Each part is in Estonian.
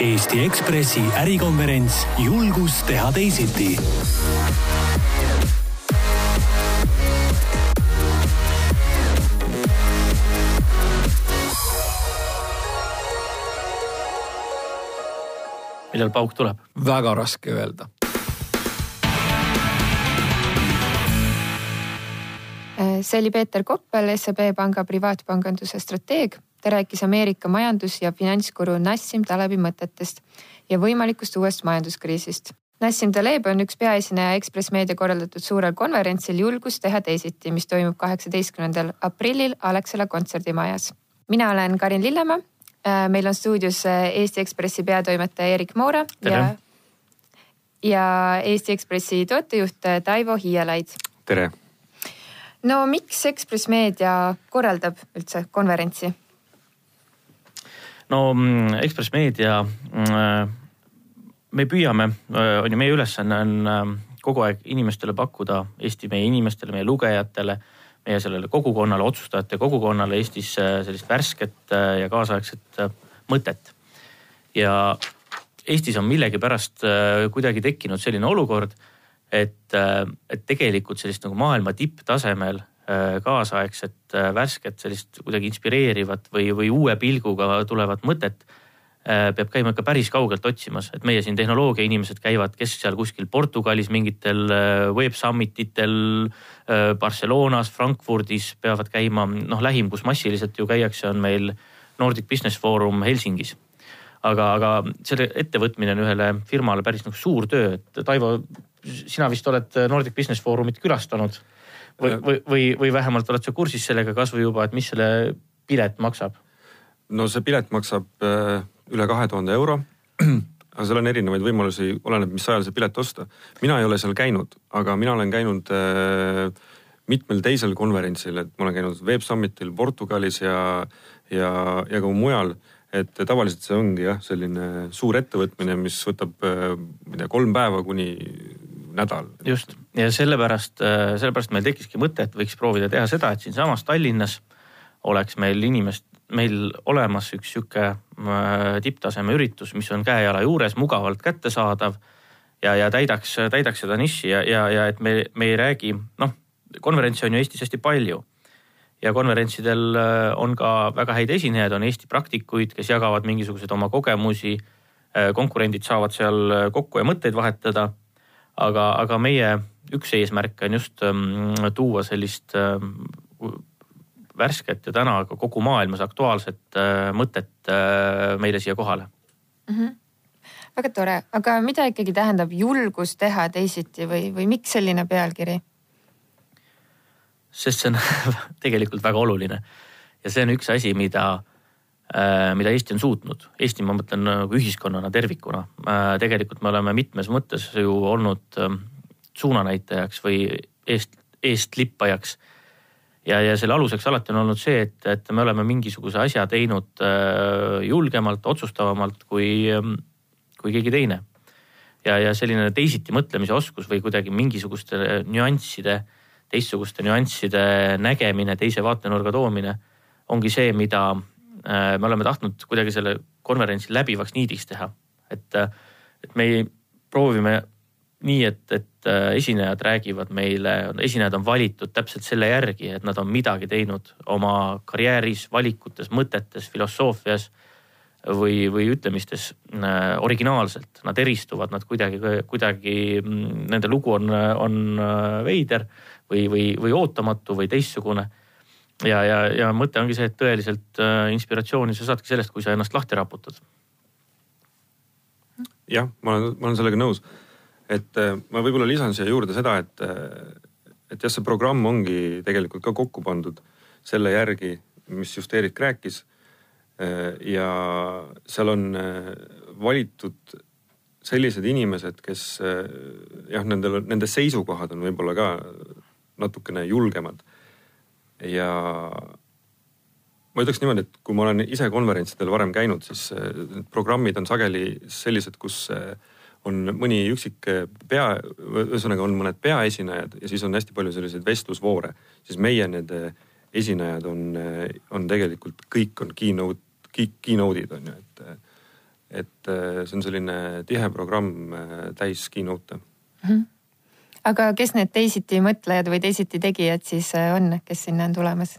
Eesti Ekspressi ärikonverents Julgus teha teisiti millal pauk tuleb? väga raske öelda. see oli Peeter Koppel, SEB panga privaatpanganduse strateeg. Ta rääkis Ameerika majandus- ja finantskuru Nassim Talebi mõtetest ja võimalikust uuest majanduskriisist. Nassim Taleb on üks peaesineja Ekspress Meedia korraldatud suurel konverentsil Julgus teha teisiti, mis toimub kaheksateistkümnendal aprillil Alexela kontserdimajas. mina olen Karin Lillemaa Äh, meil on stuudios äh, Eesti Ekspressi peatoimetaja Erik Moora Tere. ja, ja Eesti Ekspressi tootejuht äh, Taivo Hiielaid. tere. no miks Ekspress Meedia korraldab üldse konverentsi? No mm, Ekspress Meedia, mm, me püüame, on ju meie ülesanne on kogu aeg inimestele pakkuda, Eesti meie inimestele, meie lugejatele meie sellele kogukonnale, otsustajate kogukonnale Eestis äh, sellist värsket äh, ja kaasaegset äh, mõtet. ja Eestis on millegipärast kuidagi tekkinud selline olukord, et, et tegelikult sellist nagu maailma tipptasemel kaasaegset, värsket, sellist kuidagi inspireerivat või, või uue pilguga tulevat mõtet Äh, peab käima ikka päris kaugelt otsimas, et meie siin tehnoloogia inimesed käivad, kes seal kuskil Portugalis mingitel äh, web summit itel, äh, Barcelonas, Frankfurdis peavad käima, noh lähim, kus massiliselt ju käiakse, on meil Nordic Business Forum Helsingis. aga, aga selle ettevõtmine on ühele firmale päris nagu suur töö, et Taivo, sina vist oled Nordic Business Forumit külastanud või, või, või, või vähemalt oled sa kursis sellega kasvõi juba, et mis selle pilet maksab? no see pilet maksab üle kahe tuhande euro. aga seal on erinevaid võimalusi, oleneb, mis ajal see pilet osta. mina ei ole seal käinud, aga mina olen käinud äh, mitmel teisel konverentsil, et ma olen käinud Web Summitil Portugalis ja, ja, ja ka mujal et tavaliselt see ongi jah, selline suur ettevõtmine, mis võtab, äh, ma ei tea, kolm päeva kuni nädal. just ja sellepärast, äh, sellepärast meil tekkiski mõte, et võiks proovida teha seda, et siinsamas Tallinnas oleks meil inimest, meil olemas üks sihuke äh, tipptaseme üritus, mis on käe-jala juures, mugavalt kättesaadav ja, ja täidaks, täidaks seda nišši ja, ja, ja et me, me ei räägi, noh, konverentse on ju Eestis hästi palju. ja konverentsidel äh, on ka väga häid esinejaid, on Eesti praktikuid, kes jagavad mingisuguseid oma kogemusi. Konkurendid saavad seal kokku ja mõtteid vahetada. Aga, aga meie üks eesmärke on just um, tuua sellist um, värsket ja täna ka kogu maailmas aktuaalset äh, mõtet äh, meile siia kohale mm. -hmm. väga tore, aga mida ikkagi tähendab julgus teha teisiti või, või miks selline pealkiri? sest see on tegelikult väga oluline ja see on üks asi, mida äh, mida Eesti on suutnud. Eesti, ma mõtlen nagu ühiskonnana tervikuna. tegelikult me oleme mitmes mõttes ju olnud suunanäitajaks või eest, eestlippajaks ja, ja selle aluseks alati on olnud see, et, et me oleme mingisuguse asja teinud äh, julgemalt, otsustavamalt kui, ähm, kui keegi teine. ja, ja selline teisiti mõtlemise oskus või kuidagi mingisuguste nüansside, teistsuguste nüansside nägemine, teise vaatenurga toomine ongi see, mida äh, me oleme tahtnud kuidagi selle konverentsi läbivaks niidiks teha. et, äh, et me proovime nii, et, et äh, esinejad räägivad meile, esinejad on valitud täpselt selle järgi, et nad on midagi teinud oma karjääris, valikutes, mõtetes, filosoofias või, või ütlemistes äh, originaalselt. Nad eristuvad, nad kuidagi, kuidagi, mm, nende lugu on, on äh, veider või, või, või ootamatu või teistsugune. Ja, ja, ja mõte ongi see, et tõeliselt inspiratsiooni sa saadki sellest, kui sa ennast lahti raputad. jah, ma olen, ma olen sellega nõus et äh, ma võib-olla lisan siia juurde seda, et, äh, et jah, see programm ongi tegelikult ka kokku pandud selle järgi, mis just Eerik rääkis. Äh, ja seal on valitud sellised inimesed, kes jah, nendel, nende seisukohad on võib-olla ka natukene julgemad. Ja ma ütleks niimoodi, et kui ma olen ise konverentsidel varem käinud, siis need programmid on sageli sellised, kus äh, on mõni üksik pea, ühesõnaga on mõned peaesinejad ja siis on hästi palju selliseid vestlusvoore, siis meie need esinejad on, on tegelikult kõik on keynote, keynote'id on ju, et et see on selline tihe programm täis keynote'e mm. -hmm. Aga kes need teisiti mõtlejad või teisiti tegijad siis on, kes sinna on tulemas?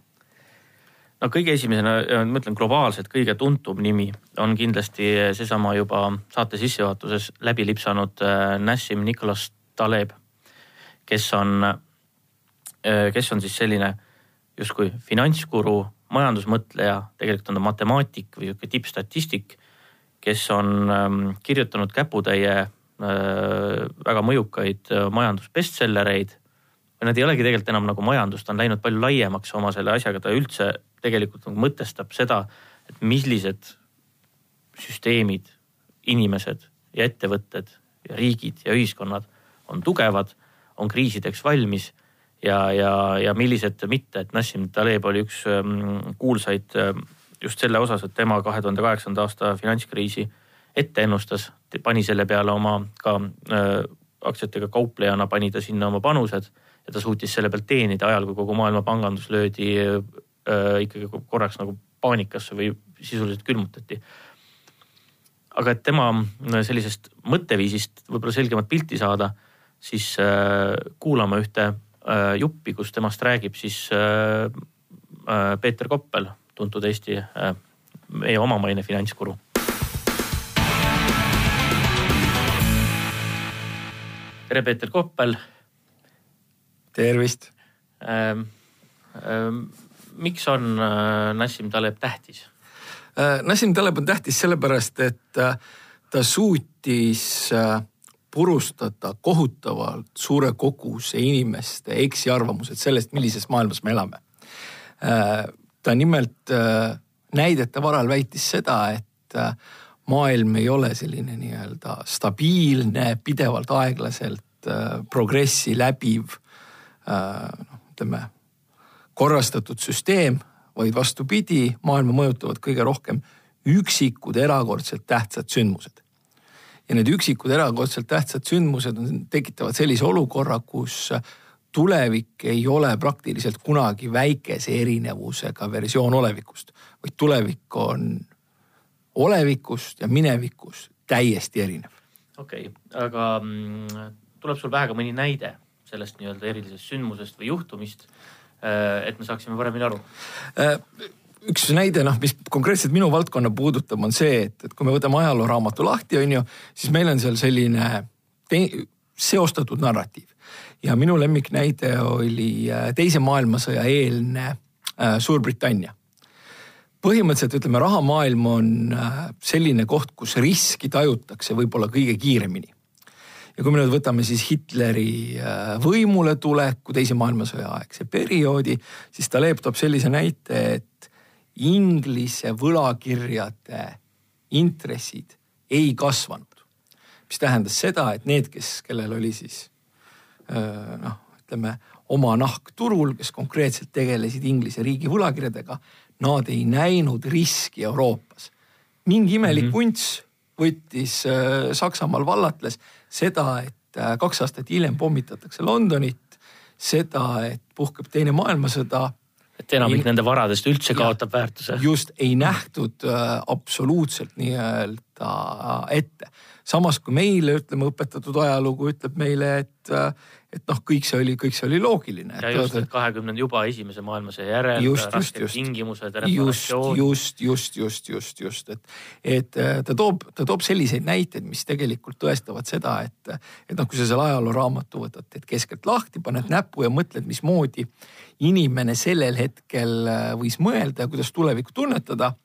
no kõige esimesena, ma ütlen globaalselt kõige tuntum nimi on kindlasti seesama juba saate sissejuhatuses läbi lipsanud Nassim Nicholas Taleb, kes on, kes on siis selline justkui finantskuru majandusmõtleja, tegelikult on ta matemaatik või sihuke tippstatistik, kes on ähm, kirjutanud käputäie äh, väga mõjukaid äh, majandusbestsellereid. Nad ei olegi tegelikult enam nagu majandus, ta on läinud palju laiemaks oma selle asjaga, ta üldse tegelikult nagu mõtestab seda, et millised süsteemid, inimesed ja ettevõtted ja riigid ja ühiskonnad on tugevad, on kriisideks valmis ja, ja, ja millised mitte, et Nassim Taleb oli üks ähm, kuulsaid ähm, just selle osas, et tema kahe tuhande kaheksanda aasta finantskriisi ette ennustas, pani selle peale oma ka äh, aktsiatega kauplejana, pani ta sinna oma panused ja ta suutis selle pealt teenida ajal, kui kogu maailma pangandus löödi äh, ikkagi korraks nagu paanikasse või sisuliselt külmutati. aga et tema äh, sellisest mõtteviisist võib-olla selgemat pilti saada, siis äh, kuulame ühte Äh, juppi, kus temast räägib siis äh, äh, Peeter Koppel, tuntud Eesti, meie omamaine finantskuru. Tere, Peeter Koppel. tervist ähm,. Ähm, miks on Nassim Taleb tähtis? Nassim Taleb on tähtis sellepärast, et ta suutis äh, purustada kohutavalt suure koguse inimeste eksiarvamused sellest, millises maailmas me elame. Äh, ta nimelt äh, näidete varal väitis seda, et äh, maailm ei ole selline nii-öelda stabiilne, pidevalt aeglaselt progressi läbiv noh, ütleme korrastatud süsteem, vaid vastupidi, maailma mõjutavad kõige rohkem üksikud erakordselt tähtsad sündmused. Ja need üksikud erakordselt tähtsad sündmused on, tekitavad sellise olukorra, kus tulevik ei ole praktiliselt kunagi väikese erinevusega versioon olevikust, vaid tulevik on olevikust ja minevikust täiesti erinev. okei okay,, aga mm, tuleb sul pähe ka mõni näide sellest nii-öelda erilisest sündmusest või juhtumist, äh, et me saaksime paremini aru? Äh, üks näide, noh, mis konkreetselt minu valdkonna puudutab, on see, et, et kui me võtame ajalooraamatu lahti, on ju, siis meil on seal selline seostatud narratiiv. ja minu lemmiknäide oli äh, teise maailmasõja eelne Suurbritannia. Põhimõtteliselt ütleme, rahamaailm on äh, selline koht, kus riski tajutakse võib-olla kõige kiiremini ja kui me nüüd võtame siis Hitleri äh, võimule tuleku teise maailmasõja aegse perioodi, siis Taleb toob sellise näite, et Inglise võlakirjade intressid ei kasvanud. mis tähendas seda, et need, kes, kellel oli siis noh, ütleme oma nahk turul, kes konkreetselt tegelesid Inglise riigi võlakirjadega, nad ei näinud riski Euroopas. mingi imelik mm -hmm. kunts võttis Saksamaal vallatles seda, et kaks aastat hiljem pommitatakse Londonit, seda, et puhkeb teine maailmasõda et enamik ei, nende varadest üldse kaotab väärtuse. just, ei nähtud äh, absoluutselt nii-öelda äh, ette. samas kui meile, ütleme, õpetatud ajalugu ütleb meile, et äh, et noh, kõik see oli, kõik see oli loogiline. ja just, et kahekümnend juba esimese maailmasõja järel. just, just, just. tingimused, reparatsioon. just, just, just, just, just, et, et äh, ta toob, ta toob selliseid näiteid, mis tegelikult tõestavad seda, et, et noh, kui sa selle ajalooraamatu võtad, teed keskelt lahti, paned näppu ja mõtled, mismoodi inimene sellel hetkel äh, võis mõelda ja kuidas tulevikku tunnetada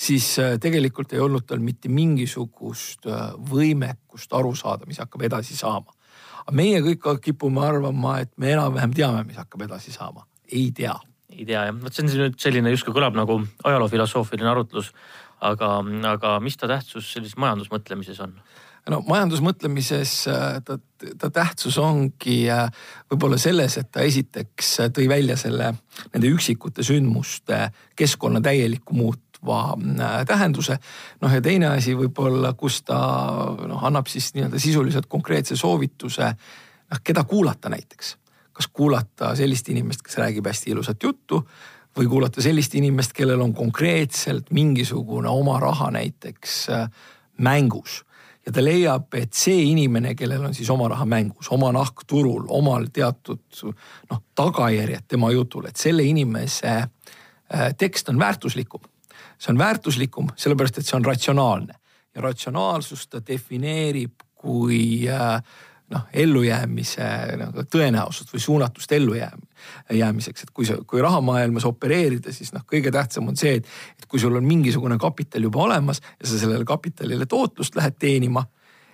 siis äh, tegelikult ei olnud tal mitte mingisugust võimekust aru saada, mis hakkab edasi saama aga meie kõik kipume arvama, et me enam-vähem teame, mis hakkab edasi saama. ei tea. ei tea jah, vot see on nüüd selline justkui kõlab nagu ajaloofilosoofiline arutlus. aga, aga mis ta tähtsus sellises majandusmõtlemises on? no majandusmõtlemises äh, ta, ta tähtsus ongi äh, võib-olla selles, et ta esiteks tõi välja selle nende üksikute sündmuste keskkonna täielikku muut-, muutva äh, tähenduse. noh ja teine asi võib-olla, kus ta noh, annab siis nii-öelda sisuliselt konkreetse soovituse, noh keda kuulata näiteks. kas kuulata sellist inimest, kes räägib hästi ilusat juttu või kuulata sellist inimest, kellel on konkreetselt mingisugune oma raha näiteks äh, mängus ja ta leiab, et see inimene, kellel on siis oma raha mängus, oma nahk turul, omal teatud noh, tagajärjed tema jutul, et selle inimese äh, tekst on väärtuslikum. See on väärtuslikum sellepärast, et see on ratsionaalne ja ratsionaalsust ta defineerib kui äh, noh, ellujäämise nagu tõenäosust või suunatust ellujäämiseks, et kui sa, kui rahamaailmas opereerida, siis noh, kõige tähtsam on see, et, et kui sul on mingisugune kapital juba olemas ja sa sellele kapitalile tootlust lähed teenima.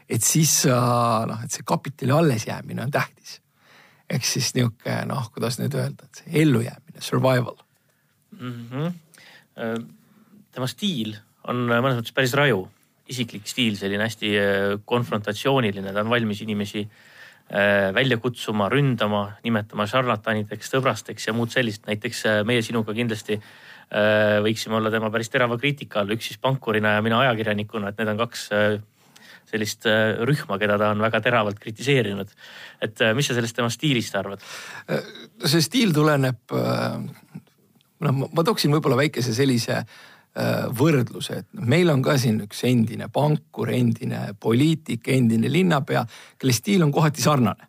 et siis noh, et see kapitali allesjäämine on tähtis. ehk siis nihuke noh, kuidas nüüd öelda, et see ellujäämine, survival mm. -hmm. Tema stiil on mõnes mõttes päris raju isiklik stiil, selline hästi äh, konfrontatsiooniline, ta on valmis inimesi äh, välja kutsuma, ründama, nimetama šarlatanideks, sõbrasteks ja muud sellist. näiteks äh, meie sinuga kindlasti võiksime olla tema päris terava kriitika all, üks siis pankurina ja mina ajakirjanikuna, et need on kaks sellist rühma, keda ta on väga teravalt kritiseerinud. et mis sa sellest tema stiilist arvad? see stiil tuleneb, noh, ma tooksin võib-olla väikese sellise äh, Äh, võrdluse, et meil on ka siin üks endine pankur, endine poliitik, endine linnapea, kelle stiil on kohati sarnane.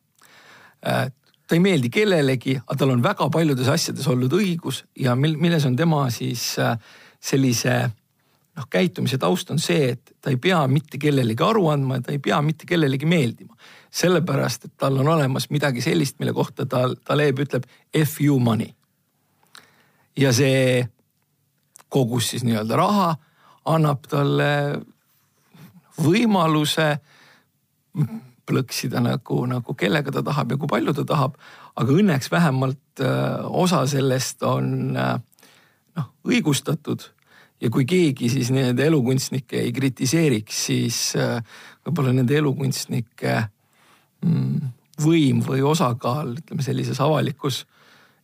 Äh, ta ei meeldi kellelegi, aga tal on väga paljudes asjades olnud õigus ja mil, milles on tema siis äh, sellise noh, käitumise taust on see, et ta ei pea mitte kellelegi aru andma ja ta ei pea mitte kellelegi meeldima. sellepärast, et tal on olemas midagi sellist, mille kohta ta, Taleb ütleb F you money. ja see kogus siis nii-öelda raha, annab talle võimaluse plõksida nagu, nagu kellega ta tahab ja kui palju ta tahab. aga õnneks vähemalt äh, osa sellest on äh, noh õigustatud ja kui keegi siis nende elukunstnikke ei kritiseeriks, siis äh, võib-olla nende elukunstnike mm, võim või osakaal, ütleme sellises avalikus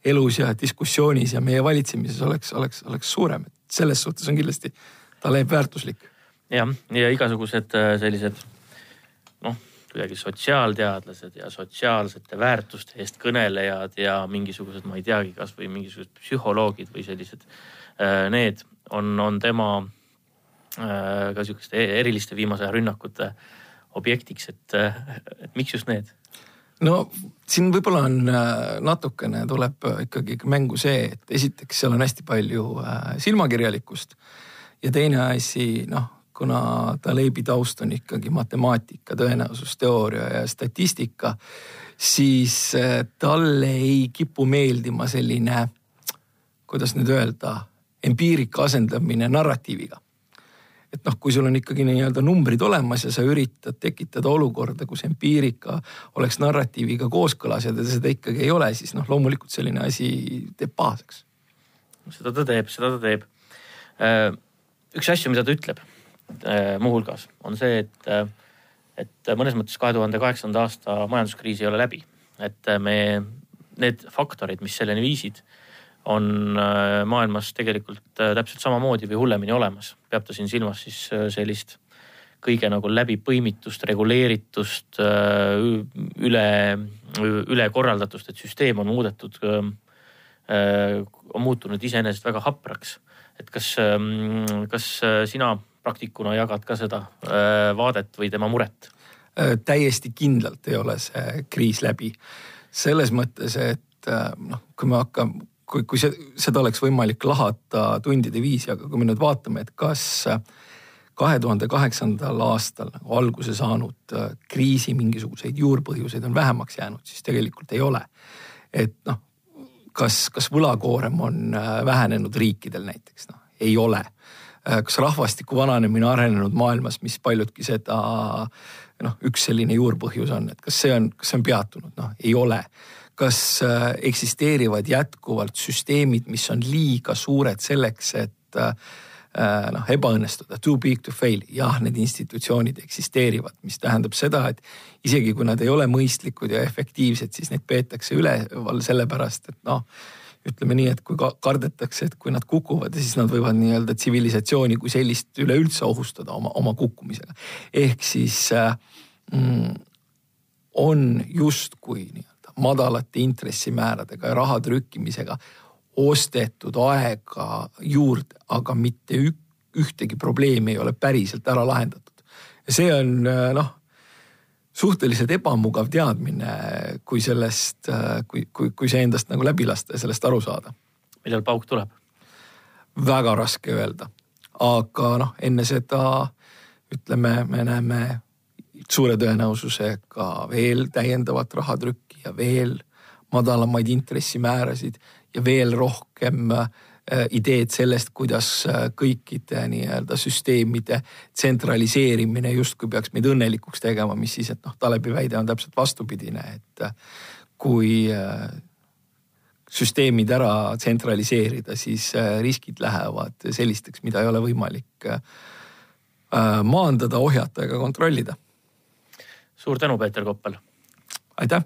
elus ja diskussioonis ja meie valitsemises oleks, oleks, oleks suurem. selles suhtes on kindlasti Taleb väärtuslik. jah, ja igasugused äh, sellised noh, kuidagi sotsiaalteadlased ja sotsiaalsete väärtuste eest kõnelejad ja mingisugused, ma ei teagi, kasvõi mingisugused psühholoogid või sellised. Äh, need on, on tema äh, ka sihukeste e-, eriliste viimase aja rünnakute objektiks, et, et miks just need no siin võib-olla on äh, natukene tuleb ikkagi mängu see, et esiteks seal on hästi palju äh, silmakirjalikkust. ja teine asi, noh, kuna Talebi taust on ikkagi matemaatika, tõenäosusteooria ja statistika, siis äh, talle ei kipu meeldima selline, kuidas nüüd öelda, empiirika asendamine narratiiviga et noh, kui sul on ikkagi nii-öelda numbrid olemas ja sa üritad tekitada olukorda, kus empiirika oleks narratiiviga kooskõlas ja seda ikkagi ei ole, siis noh, loomulikult selline asi teeb pahaseks. seda ta teeb, seda ta teeb. Äh, üks asju, mida ta ütleb äh, muuhulgas on see, et, äh, et mõnes mõttes kahe tuhande kaheksanda aasta majanduskriis ei ole läbi, et me need faktorid, mis selleni viisid on äh, maailmas tegelikult äh, täpselt samamoodi või hullemini olemas. peab ta siin silmas siis äh, sellist kõige nagu läbipõimitust, reguleeritust, üle, ülekorraldatust, et süsteem on muudetud, on muutunud iseenesest väga hapraks. et kas, ähm, kas sina praktikuna jagad ka seda vaadet või tema muret? täiesti kindlalt ei ole see kriis läbi. selles mõttes, et noh, kui me hakkame kui, kui see, seda oleks võimalik lahata tundide viisi, aga kui me nüüd vaatame, et kas kahe tuhande kaheksandal aastal nagu alguse saanud äh, kriisi mingisuguseid juurpõhjuseid on vähemaks jäänud, siis tegelikult ei ole. et noh, kas, kas võlakoorem on äh, vähenenud riikidel näiteks, noh ei ole. Äh, kas rahvastiku vananemine arenenud maailmas, mis paljudki seda noh, üks selline juurpõhjus on, et kas see on, kas see on peatunud, noh ei ole kas äh, eksisteerivad jätkuvalt süsteemid, mis on liiga suured selleks, et äh, noh, ebaõnnestuda, too big to fail, jah, need institutsioonid eksisteerivad, mis tähendab seda, et isegi kui nad ei ole mõistlikud ja efektiivsed, siis neid peetakse üleval sellepärast, et noh ütleme nii, et kui kardetakse, et kui nad kukuvad, siis nad võivad nii-öelda tsivilisatsiooni kui sellist üleüldse ohustada oma, oma kukkumisega. ehk siis äh, mm, on justkui nii madalate intressimääradega ja raha trükkimisega ostetud aega juurde, aga mitte ühtegi probleemi ei ole päriselt ära lahendatud. see on noh, suhteliselt ebamugav teadmine, kui sellest, kui, kui, kui see endast nagu läbi lasta ja sellest aru saada. millal pauk tuleb? väga raske öelda, aga noh, enne seda ütleme, me näeme suure tõenäosusega veel täiendavat rahatrükki ja veel madalamaid intressimäärasid ja veel rohkem äh, ideed sellest, kuidas äh, kõikide nii-öelda süsteemide tsentraliseerimine justkui peaks meid õnnelikuks tegema, mis siis, et noh, Talebi väide on täpselt vastupidine, et äh, kui süsteemid ära tsentraliseerida, siis riskid lähevad sellisteks, mida ei ole võimalik maandada, ohjata ega kontrollida. Suur tänu, Peeter Koppel. aitäh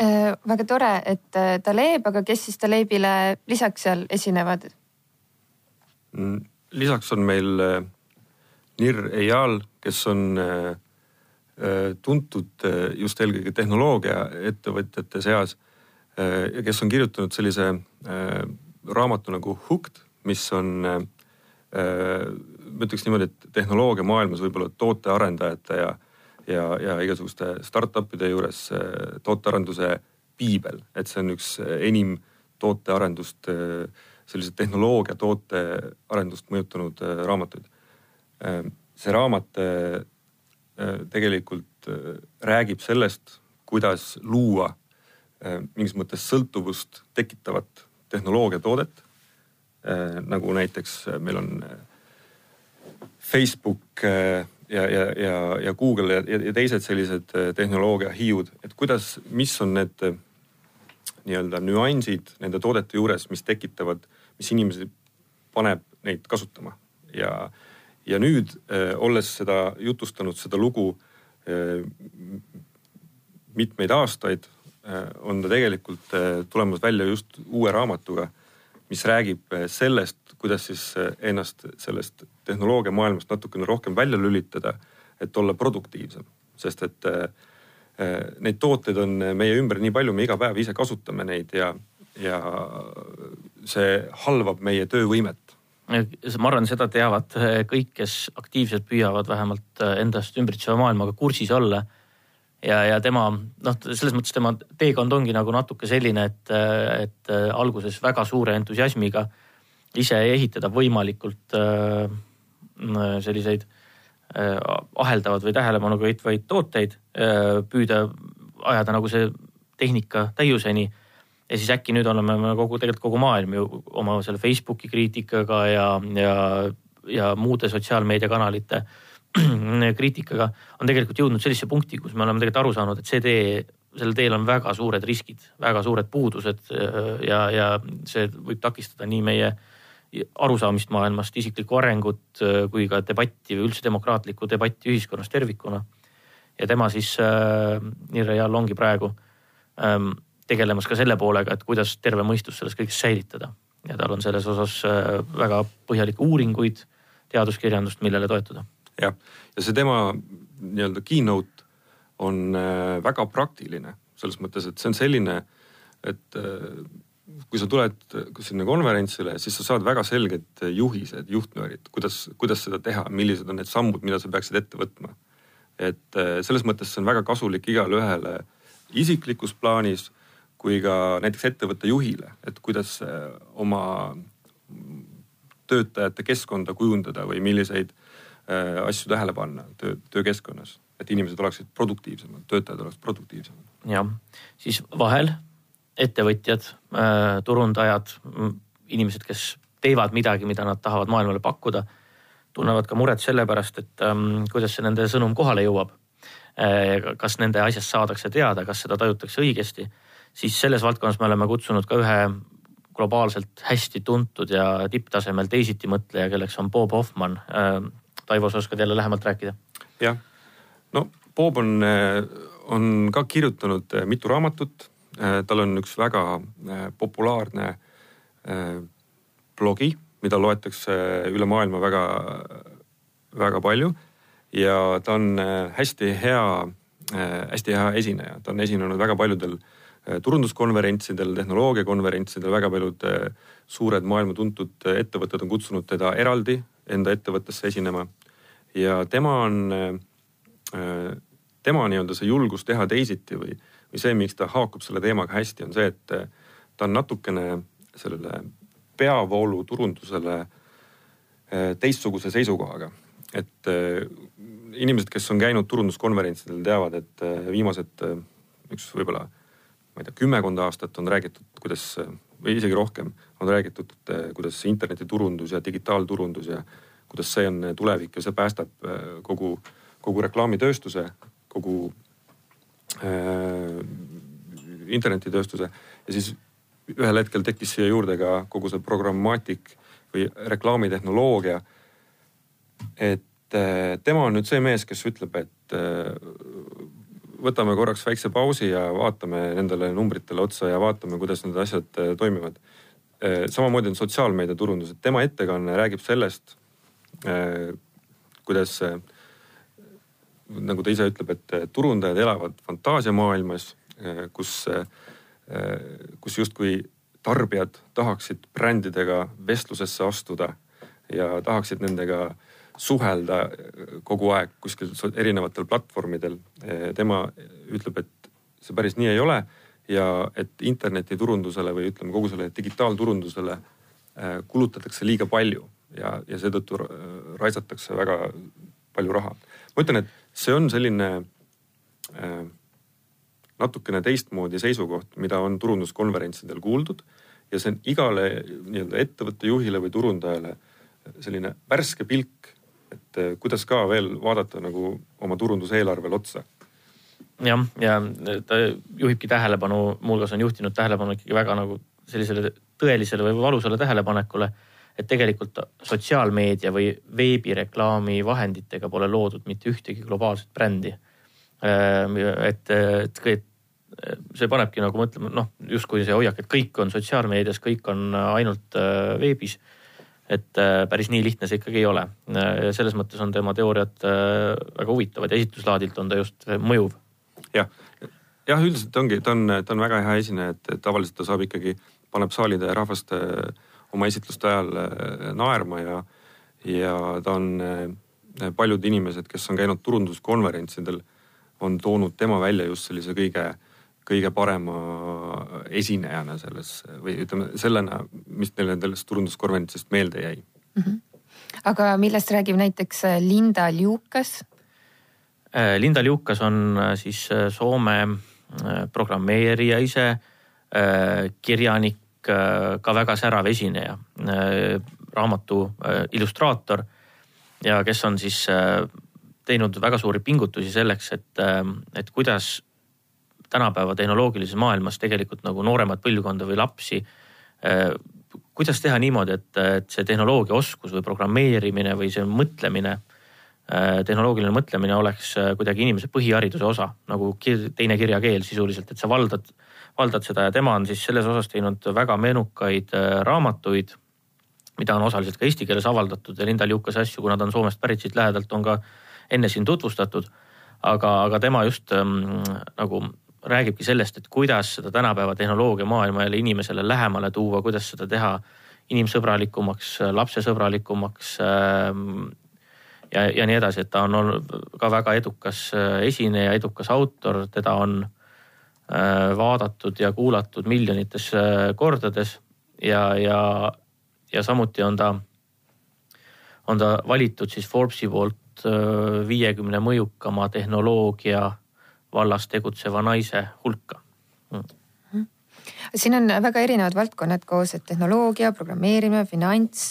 Äh, väga tore, et äh, Taleb, aga kes siis Talebile lisaks seal esinevad? Mm, lisaks on meil äh, Nir Eyal, kes on tuntud just eelkõige tehnoloogiaettevõtjate seas ja kes on kirjutanud sellise raamatu nagu Hooked, mis on, ma ütleks niimoodi, et tehnoloogiamaailmas võib-olla tootearendajate ja ja, ja igasuguste startup'ide juures tootearenduse piibel, et see on üks enim tootearendust, sellise tehnoloogia tootearendust mõjutanud raamatuid. see raamat tegelikult räägib sellest, kuidas luua mingis mõttes sõltuvust tekitavat tehnoloogiatoodet. nagu näiteks meil on Facebook ja, ja, ja, ja Google ja, ja teised sellised äh, tehnoloogiahiiud, et kuidas, mis on need äh, nii-öelda nüansid nende toodete juures, mis tekitavad, mis inimesi paneb neid kasutama? Ja, ja nüüd äh, olles seda jutustanud, seda lugu äh, mitmeid aastaid äh,, on ta tegelikult äh, tulemas välja just uue raamatuga, mis räägib sellest, kuidas siis ennast sellest tehnoloogiamaailmast natukene rohkem välja lülitada, et olla produktiivsem, sest et äh, neid tooteid on meie ümber nii palju, me iga päev ise kasutame neid ja, ja see halvab meie töövõimet. ma arvan, seda teavad kõik, kes aktiivselt püüavad vähemalt endast ümbritseva maailmaga kursis olla. Ja, ja tema noh, selles mõttes tema teekond ongi nagu natuke selline, et, et alguses väga suure entusiasmiga ise ehitada võimalikult äh, selliseid äh, aheldavad või tähelepanu köitvaid tooteid, äh, püüda ajada nagu see tehnika täiuseni. ja siis äkki nüüd oleme me kogu, tegelikult kogu maailm ju oma selle Facebooki kriitikaga ja, ja, ja muude sotsiaalmeediakanalite kriitikaga on tegelikult jõudnud sellisesse punkti, kus me oleme tegelikult aru saanud, et see tee, sellel teel on väga suured riskid, väga suured puudused ja, ja see võib takistada nii meie äh, arusaamist maailmast, isiklikku arengut äh, kui ka debatti või üldse demokraatlikku debatti ühiskonnas tervikuna. ja tema siis äh,, Nirre Jall ongi praegu ähm, tegelemas ka selle poolega, et kuidas terve mõistus selles kõiges säilitada. ja tal on selles osas äh, väga põhjalikke uuringuid, teaduskirjandust, millele toetuda. Jah, ja see tema nii-öelda keynote on äh, väga praktiline selles mõttes, et see on selline, et äh, kui sa tuled sinna konverentsile, siis sa saad väga selged juhised, juhtnöörid, kuidas, kuidas seda teha, millised on need sammud, mida sa peaksid ette võtma. et äh, selles mõttes see on väga kasulik igale ühele isiklikus plaanis kui ka näiteks ettevõtte juhile, et kuidas oma töötajate keskkonda kujundada või milliseid äh, asju tähele panna töö, töökeskkonnas, et inimesed oleksid produktiivsemad, töötajad oleksid produktiivsemad. jah, siis vahel ettevõtjad, äh, turundajad, inimesed, kes teevad midagi, mida nad tahavad maailmale pakkuda, tunnevad ka muret selle pärast, et ähm, kuidas see nende sõnum kohale jõuab. Äh, kas nende asjast saadakse teada, kas seda tajutakse õigesti, siis selles valdkonnas me oleme kutsunud ka ühe globaalselt hästi tuntud ja tipptasemel teisitimõtleja, kelleks on Bob Hoffman. Äh, Taivo, sa oskad jälle lähemalt rääkida? jah, no Bob on, on ka kirjutanud mitu raamatut Äh, tal on üks väga äh, populaarne äh, blogi, mida loetakse üle maailma väga, väga palju. ja ta on hästi hea, hästi hea esineja, ta on esinenud väga paljudel turunduskonverentsidel, tehnoloogiakonverentsidel, väga paljud suured maailma tuntud ettevõtted on kutsunud teda eraldi enda ettevõttesse esinema. ja tema on, tema nii-öelda see julgus teha teisiti või, või see, miks ta haakub selle teemaga hästi, on see, et ta on natukene sellele peavooluturundusele teistsuguse seisukohaga. et inimesed, kes on käinud turunduskonverentsidel, teavad, et viimased üks võib-olla ma ei tea, kümmekond aastat on räägitud, kuidas või isegi rohkem on räägitud, kuidas internetiturundus ja digitaalturundus ja kuidas see on tulevik ja see päästab kogu, kogu reklaamitööstuse, kogu äh, internetitööstuse ja siis ühel hetkel tekkis siia juurde ka kogu see programmaatik või reklaamitehnoloogia. et tema on nüüd see mees, kes ütleb, et võtame korraks väikse pausi ja vaatame nendele numbritele otsa ja vaatame, kuidas need asjad äh, toimivad. Äh, samamoodi on sotsiaalmeedia turundus, et tema ettekanne räägib sellest, äh, kuidas nagu ta ise ütleb, et turundajad elavad fantaasiamaailmas, kus, kus justkui tarbijad tahaksid brändidega vestlusesse astuda ja tahaksid nendega äh, suhelda kogu aeg kuskil erinevatel platvormidel. tema ütleb, et see päris nii ei ole ja et internetiturundusele või ütleme kogu sellele digitaalturundusele äh, kulutatakse liiga palju ja, ja seetõttu raisatakse väga palju raha. ma ütlen, et see on selline äh, natukene teistmoodi seisukoht, mida on turunduskonverentsidel kuuldud ja see on igale nii-öelda ettevõtte juhile või turundajale selline värske pilk et eh, kuidas ka veel vaadata nagu oma turunduseelarvele otsa jah, ja ta juhibki tähelepanu, muuhulgas on juhtinud tähelepanu ikkagi väga nagu sellisele tõelisele või valusale tähelepanekule, et tegelikult sotsiaalmeedia või veebireklaami vahenditega pole loodud mitte ühtegi globaalset brändi. Ehm, et, et, et see panebki nagu mõtlema, noh justkui see hoiak, et kõik on sotsiaalmeedias, kõik on ainult veebis et äh, päris nii lihtne see ikkagi ei ole. Äh, ja selles mõttes on tema teooriad äh, väga huvitavad ja esitluslaadilt on ta just mõjuv. jah, jah, üldiselt ongi, ta on, ta on väga hea esineja, et tavaliselt ta saab ikkagi, paneb saalide rahvast oma esitluste ajal naerma ja, ja ta on, paljud inimesed, kes on käinud turunduskonverentsidel, on toonud tema välja just sellise kõige kõige parema esinejana selles või ütleme sellena, mis neile nendest turunduskonverentsist meelde jäi mm. -hmm. aga millest räägib näiteks äh, Linda Liukas? Äh, Linda Liukas on äh, siis Soome programmeerija ise, kirjanik, ka väga särav esineja, raamatu illustraator ja kes on siis teinud väga suuri pingutusi selleks, et, et kuidas tänapäeva tehnoloogilises maailmas tegelikult nagu nooremat põlvkonda või lapsi. Äh, kuidas teha niimoodi, et, et see tehnoloogia oskus või programmeerimine või see mõtlemine, äh, tehnoloogiline mõtlemine oleks äh, kuidagi inimese põhihariduse osa nagu teine kirjakeel sisuliselt, et sa valdad, valdad seda ja tema on siis selles osas teinud väga menukaid raamatuid mida on osaliselt ka eesti keeles avaldatud ja Linda Liukase asju, kuna ta on Soomest pärit siit lähedalt, on ka enne siin tutvustatud. aga, aga tema just ähm, nagu räägibki sellest, et kuidas seda tänapäeva tehnoloogia maailma jälle inimesele lähemale tuua, kuidas seda teha inimsõbralikumaks, lapsesõbralikumaks ähm, ja, ja nii edasi, et ta on olnud ka väga edukas äh, esineja, edukas autor, teda on äh, vaadatud ja kuulatud miljonites äh, kordades ja, ja, ja samuti on ta, on ta valitud siis Forbesi poolt viiekümne mõjukama tehnoloogia vallas tegutseva naise hulka mm. siin on väga erinevad valdkonnad koos, et tehnoloogia, programmeerimine, finants,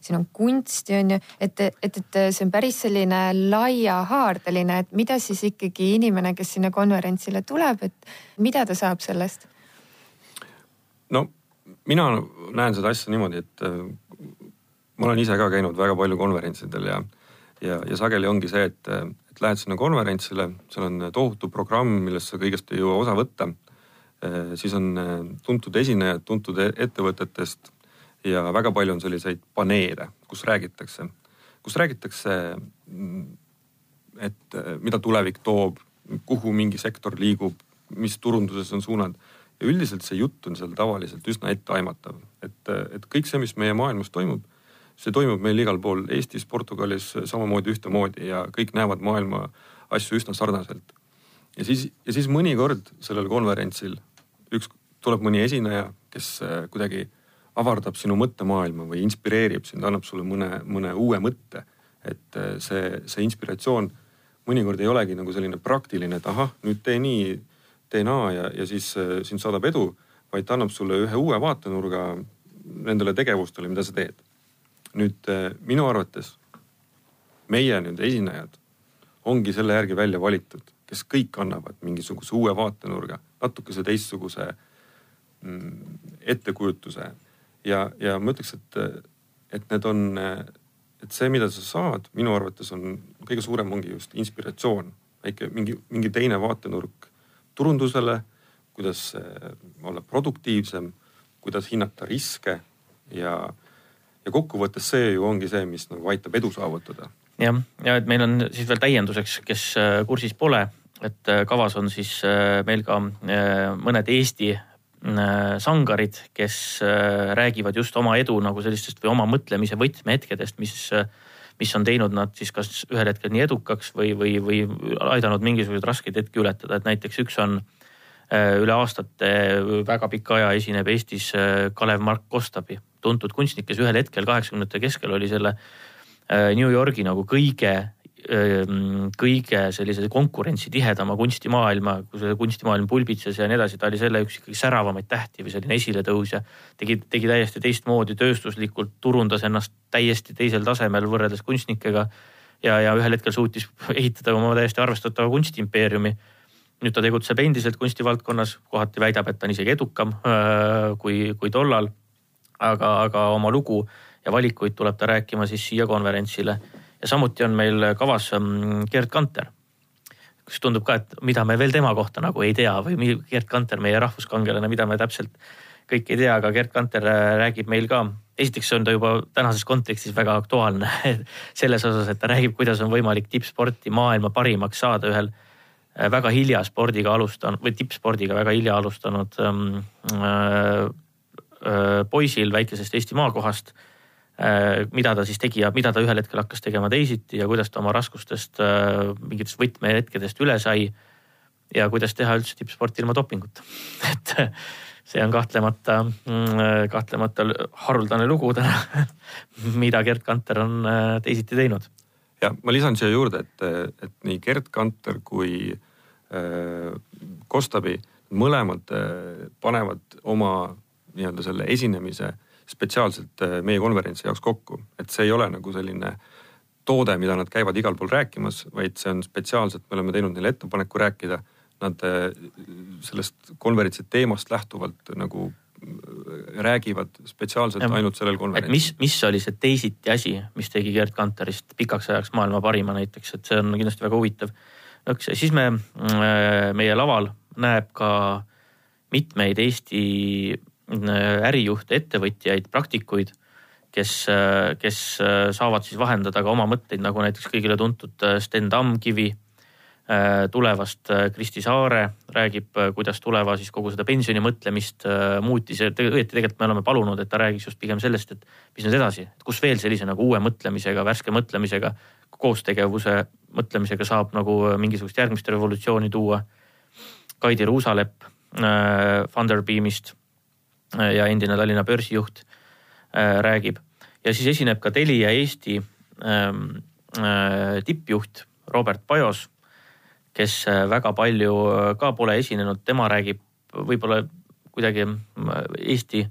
siin on kunsti on ju, et, et, et see on päris selline laiahaardeline, et mida siis ikkagi inimene, kes sinna konverentsile tuleb, et mida ta saab sellest? no mina näen seda asja niimoodi, et äh, ma olen ise ka käinud väga palju konverentsidel ja, ja, ja sageli ongi see, et et lähed sinna konverentsile, seal on tohutu programm, millest sa kõigest ei jõua osa võtta. Eh, siis on eh, tuntud esinejad tuntud e-, ettevõtetest ja väga palju on selliseid paneele, kus räägitakse, kus räägitakse, mm, et eh, mida tulevik toob, kuhu mingi sektor liigub, mis turunduses on suunad. ja üldiselt see jutt on seal tavaliselt üsna etteaimatav, et, et kõik see, mis meie maailmas toimub, see toimub meil igal pool Eestis, Portugalis samamoodi ühtemoodi ja kõik näevad maailma asju üsna sarnaselt. ja siis, ja siis mõnikord sellel konverentsil üks, tuleb mõni esineja, kes kuidagi avardab sinu mõttemaailma või inspireerib sind, annab sulle mõne, mõne uue mõtte. et see, see inspiratsioon mõnikord ei olegi nagu selline praktiline, et ahah, nüüd tee nii, tee naa ja, ja siis äh, sind saadab edu, vaid ta annab sulle ühe uue vaatenurga nendele tegevustele, mida sa teed. Nüüd äh, minu arvates meie nüüd esinejad ongi selle järgi välja valitud, kes kõik annavad mingisuguse uue vaatenurga, natukese teistsuguse mm, ettekujutuse. ja, ja ma ütleks, et, et need on et see, mida sa saad, minu arvates on kõige suurem ongi just inspiratsioon, väike mingi, mingi teine vaatenurk turundusele, kuidas olla produktiivsem, kuidas hinnata riske ja, ja kokkuvõttes see ju ongi see, mis nagu aitab edu saavutada. jah, ja et meil on siis veel täienduseks, kes äh, kursis pole, et äh, kavas on siis äh, meil ka mõned Eesti sangarid, kes räägivad just oma edu nagu sellistest või oma mõtlemise võtmehetkedest, mis, mis on teinud nad siis kas ühel hetkel nii edukaks või, või, või aidanud mingisuguseid raskeid hetki ületada, et näiteks üks on üle aastate väga pika aja esineb Eestis Kalev Mark Kostabi, tuntud kunstnik, kes ühel hetkel kaheksakümnendate keskel oli selle New Yorgi nagu kõige kõige sellise konkurentsitihedama kunstimaailma, kui see kunstimaailm pulbitses ja nii edasi, ta oli selle üks ikkagi säravamaid tähti või selline esiletõusja. tegi, tegi täiesti teistmoodi tööstuslikult, turundas ennast täiesti teisel tasemel võrreldes kunstnikega. ja, ja ühel hetkel suutis ehitada oma täiesti arvestatava kunstiimpeeriumi. nüüd ta tegutseb endiselt kunstivaldkonnas, kohati väidab, et ta on isegi edukam kui, kui tollal. Aga, aga oma lugu ja valikuid tuleb ta rääkima siis siia konverentsile ja samuti on meil kavas ähm, Gerd Kanter, kus tundub ka, et mida me veel tema kohta nagu ei tea või Gerd Kanter, meie rahvuskangelane, mida me täpselt kõik ei tea, aga Gerd Kanter äh, räägib meil ka. esiteks on ta juba tänases kontekstis väga aktuaalne selles osas, et ta räägib, kuidas on võimalik tippsporti maailma parimaks saada ühel äh, väga hilja spordiga alustanud või tippspordiga väga hilja alustanud ähm, äh, äh, poisil väikesest Eesti maakohast Äh, mida ta siis tegi ja mida ta ühel hetkel hakkas tegema teisiti ja kuidas ta oma raskustest, äh, mingitest võtmehetkedest üle sai. ja kuidas teha üldse tippsporti ilma dopinguta et see on kahtlemata, mm, kahtlemata haruldane lugu täna mida Gerd Kanter on äh, teisiti teinud. ja ma lisan siia juurde, et, et nii Gerd Kanter kui äh, Kostabi mõlemad äh, panevad oma nii-öelda selle esinemise spetsiaalselt äh, meie konverentsi jaoks kokku, et see ei ole nagu selline toode, mida nad käivad igal pool rääkimas, vaid see on spetsiaalselt, me oleme teinud neile ettepaneku rääkida. Nad äh, sellest konverentsi teemast lähtuvalt nagu äh, räägivad spetsiaalselt ja, ainult sellel konverentsil. mis, mis oli see teisiti asi, mis tegi Gerd Kanterist pikaks ajaks maailma parima näiteks, et see on kindlasti väga huvitav. eks siis me, meie laval näeb ka mitmeid Eesti ärijuhte, ettevõtjaid, praktikuid, kes, äh, kes äh, saavad siis vahendada ka oma mõtteid, nagu näiteks kõigile tuntud Sten Tamkivi tulevast Kristi Saare räägib, kuidas tuleva siis kogu seda pensioni mõtlemist muutis ja õieti tegelikult me oleme palunud, et ta räägiks just pigem sellest, et mis nüüd edasi, et kus veel sellise nagu uue mõtlemisega, värske mõtlemisega, koostegevuse mõtlemisega saab nagu mingisugust järgmist revolutsiooni tuua. Kaidi Ruusalepp Funderbeamist ja endine Tallinna börsijuht äh, räägib. ja siis esineb ka Telia Eesti ähm, äh, tippjuht Robert Pajos, kes äh, väga palju ka pole esinenud, tema räägib võib-olla kuidagi Eesti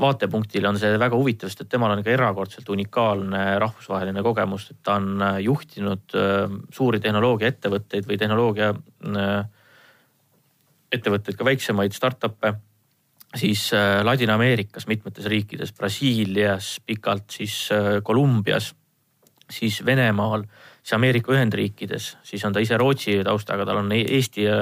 vaatepunktil on see väga huvitav, sest et temal on ikka erakordselt unikaalne rahvusvaheline kogemus, et ta on juhtinud suuri tehnoloogiaettevõtteid või tehnoloogia ettevõtteid, ka väiksemaid startup'e siis äh, Ladina-Ameerikas mitmetes riikides, Brasiilias, pikalt siis äh, Kolumbias, siis Venemaal, siis Ameerika Ühendriikides, siis on ta ise Rootsi taustaga, tal on e-, Eesti äh,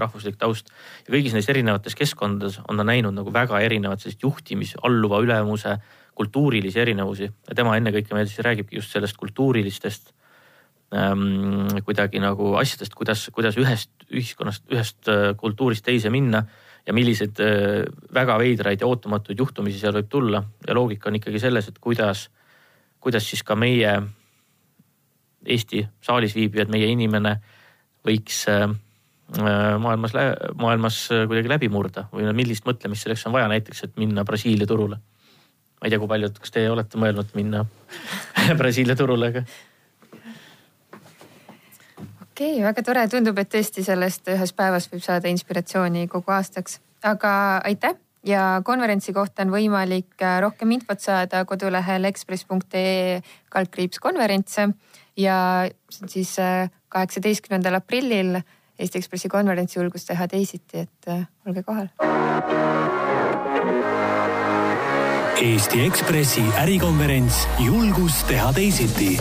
rahvuslik taust. ja kõigis neis erinevates keskkondades on ta näinud nagu väga erinevat sellist juhtimis, alluva ülemuse, kultuurilisi erinevusi ja tema ennekõike meil siis räägibki just sellest kultuurilistest ähm, kuidagi nagu asjadest, kuidas, kuidas ühest ühiskonnast, ühest kultuurist teise minna ja milliseid äh, väga veidraid ja ootamatuid juhtumisi seal võib tulla ja loogika on ikkagi selles, et kuidas, kuidas siis ka meie Eesti saalis viibijad, meie inimene võiks äh, maailmas, maailmas kuidagi läbi murda või millist mõtlemist selleks on vaja, näiteks, et minna Brasiilia turule. ma ei tea, kui paljud, kas teie olete mõelnud minna Brasiilia turule, aga okei okay,, väga tore, tundub, et tõesti sellest ühest päevast võib saada inspiratsiooni kogu aastaks, aga aitäh! Ja konverentsi kohta on võimalik äh, rohkem infot saada kodulehel ekspress.ee kaldkriips konverentse ja siis äh, kaheksateistkümnendal aprillil Eesti Ekspressi konverents Julgus teha teisiti, et äh, olge kohal. Eesti Ekspressi ärikonverents Julgus teha teisiti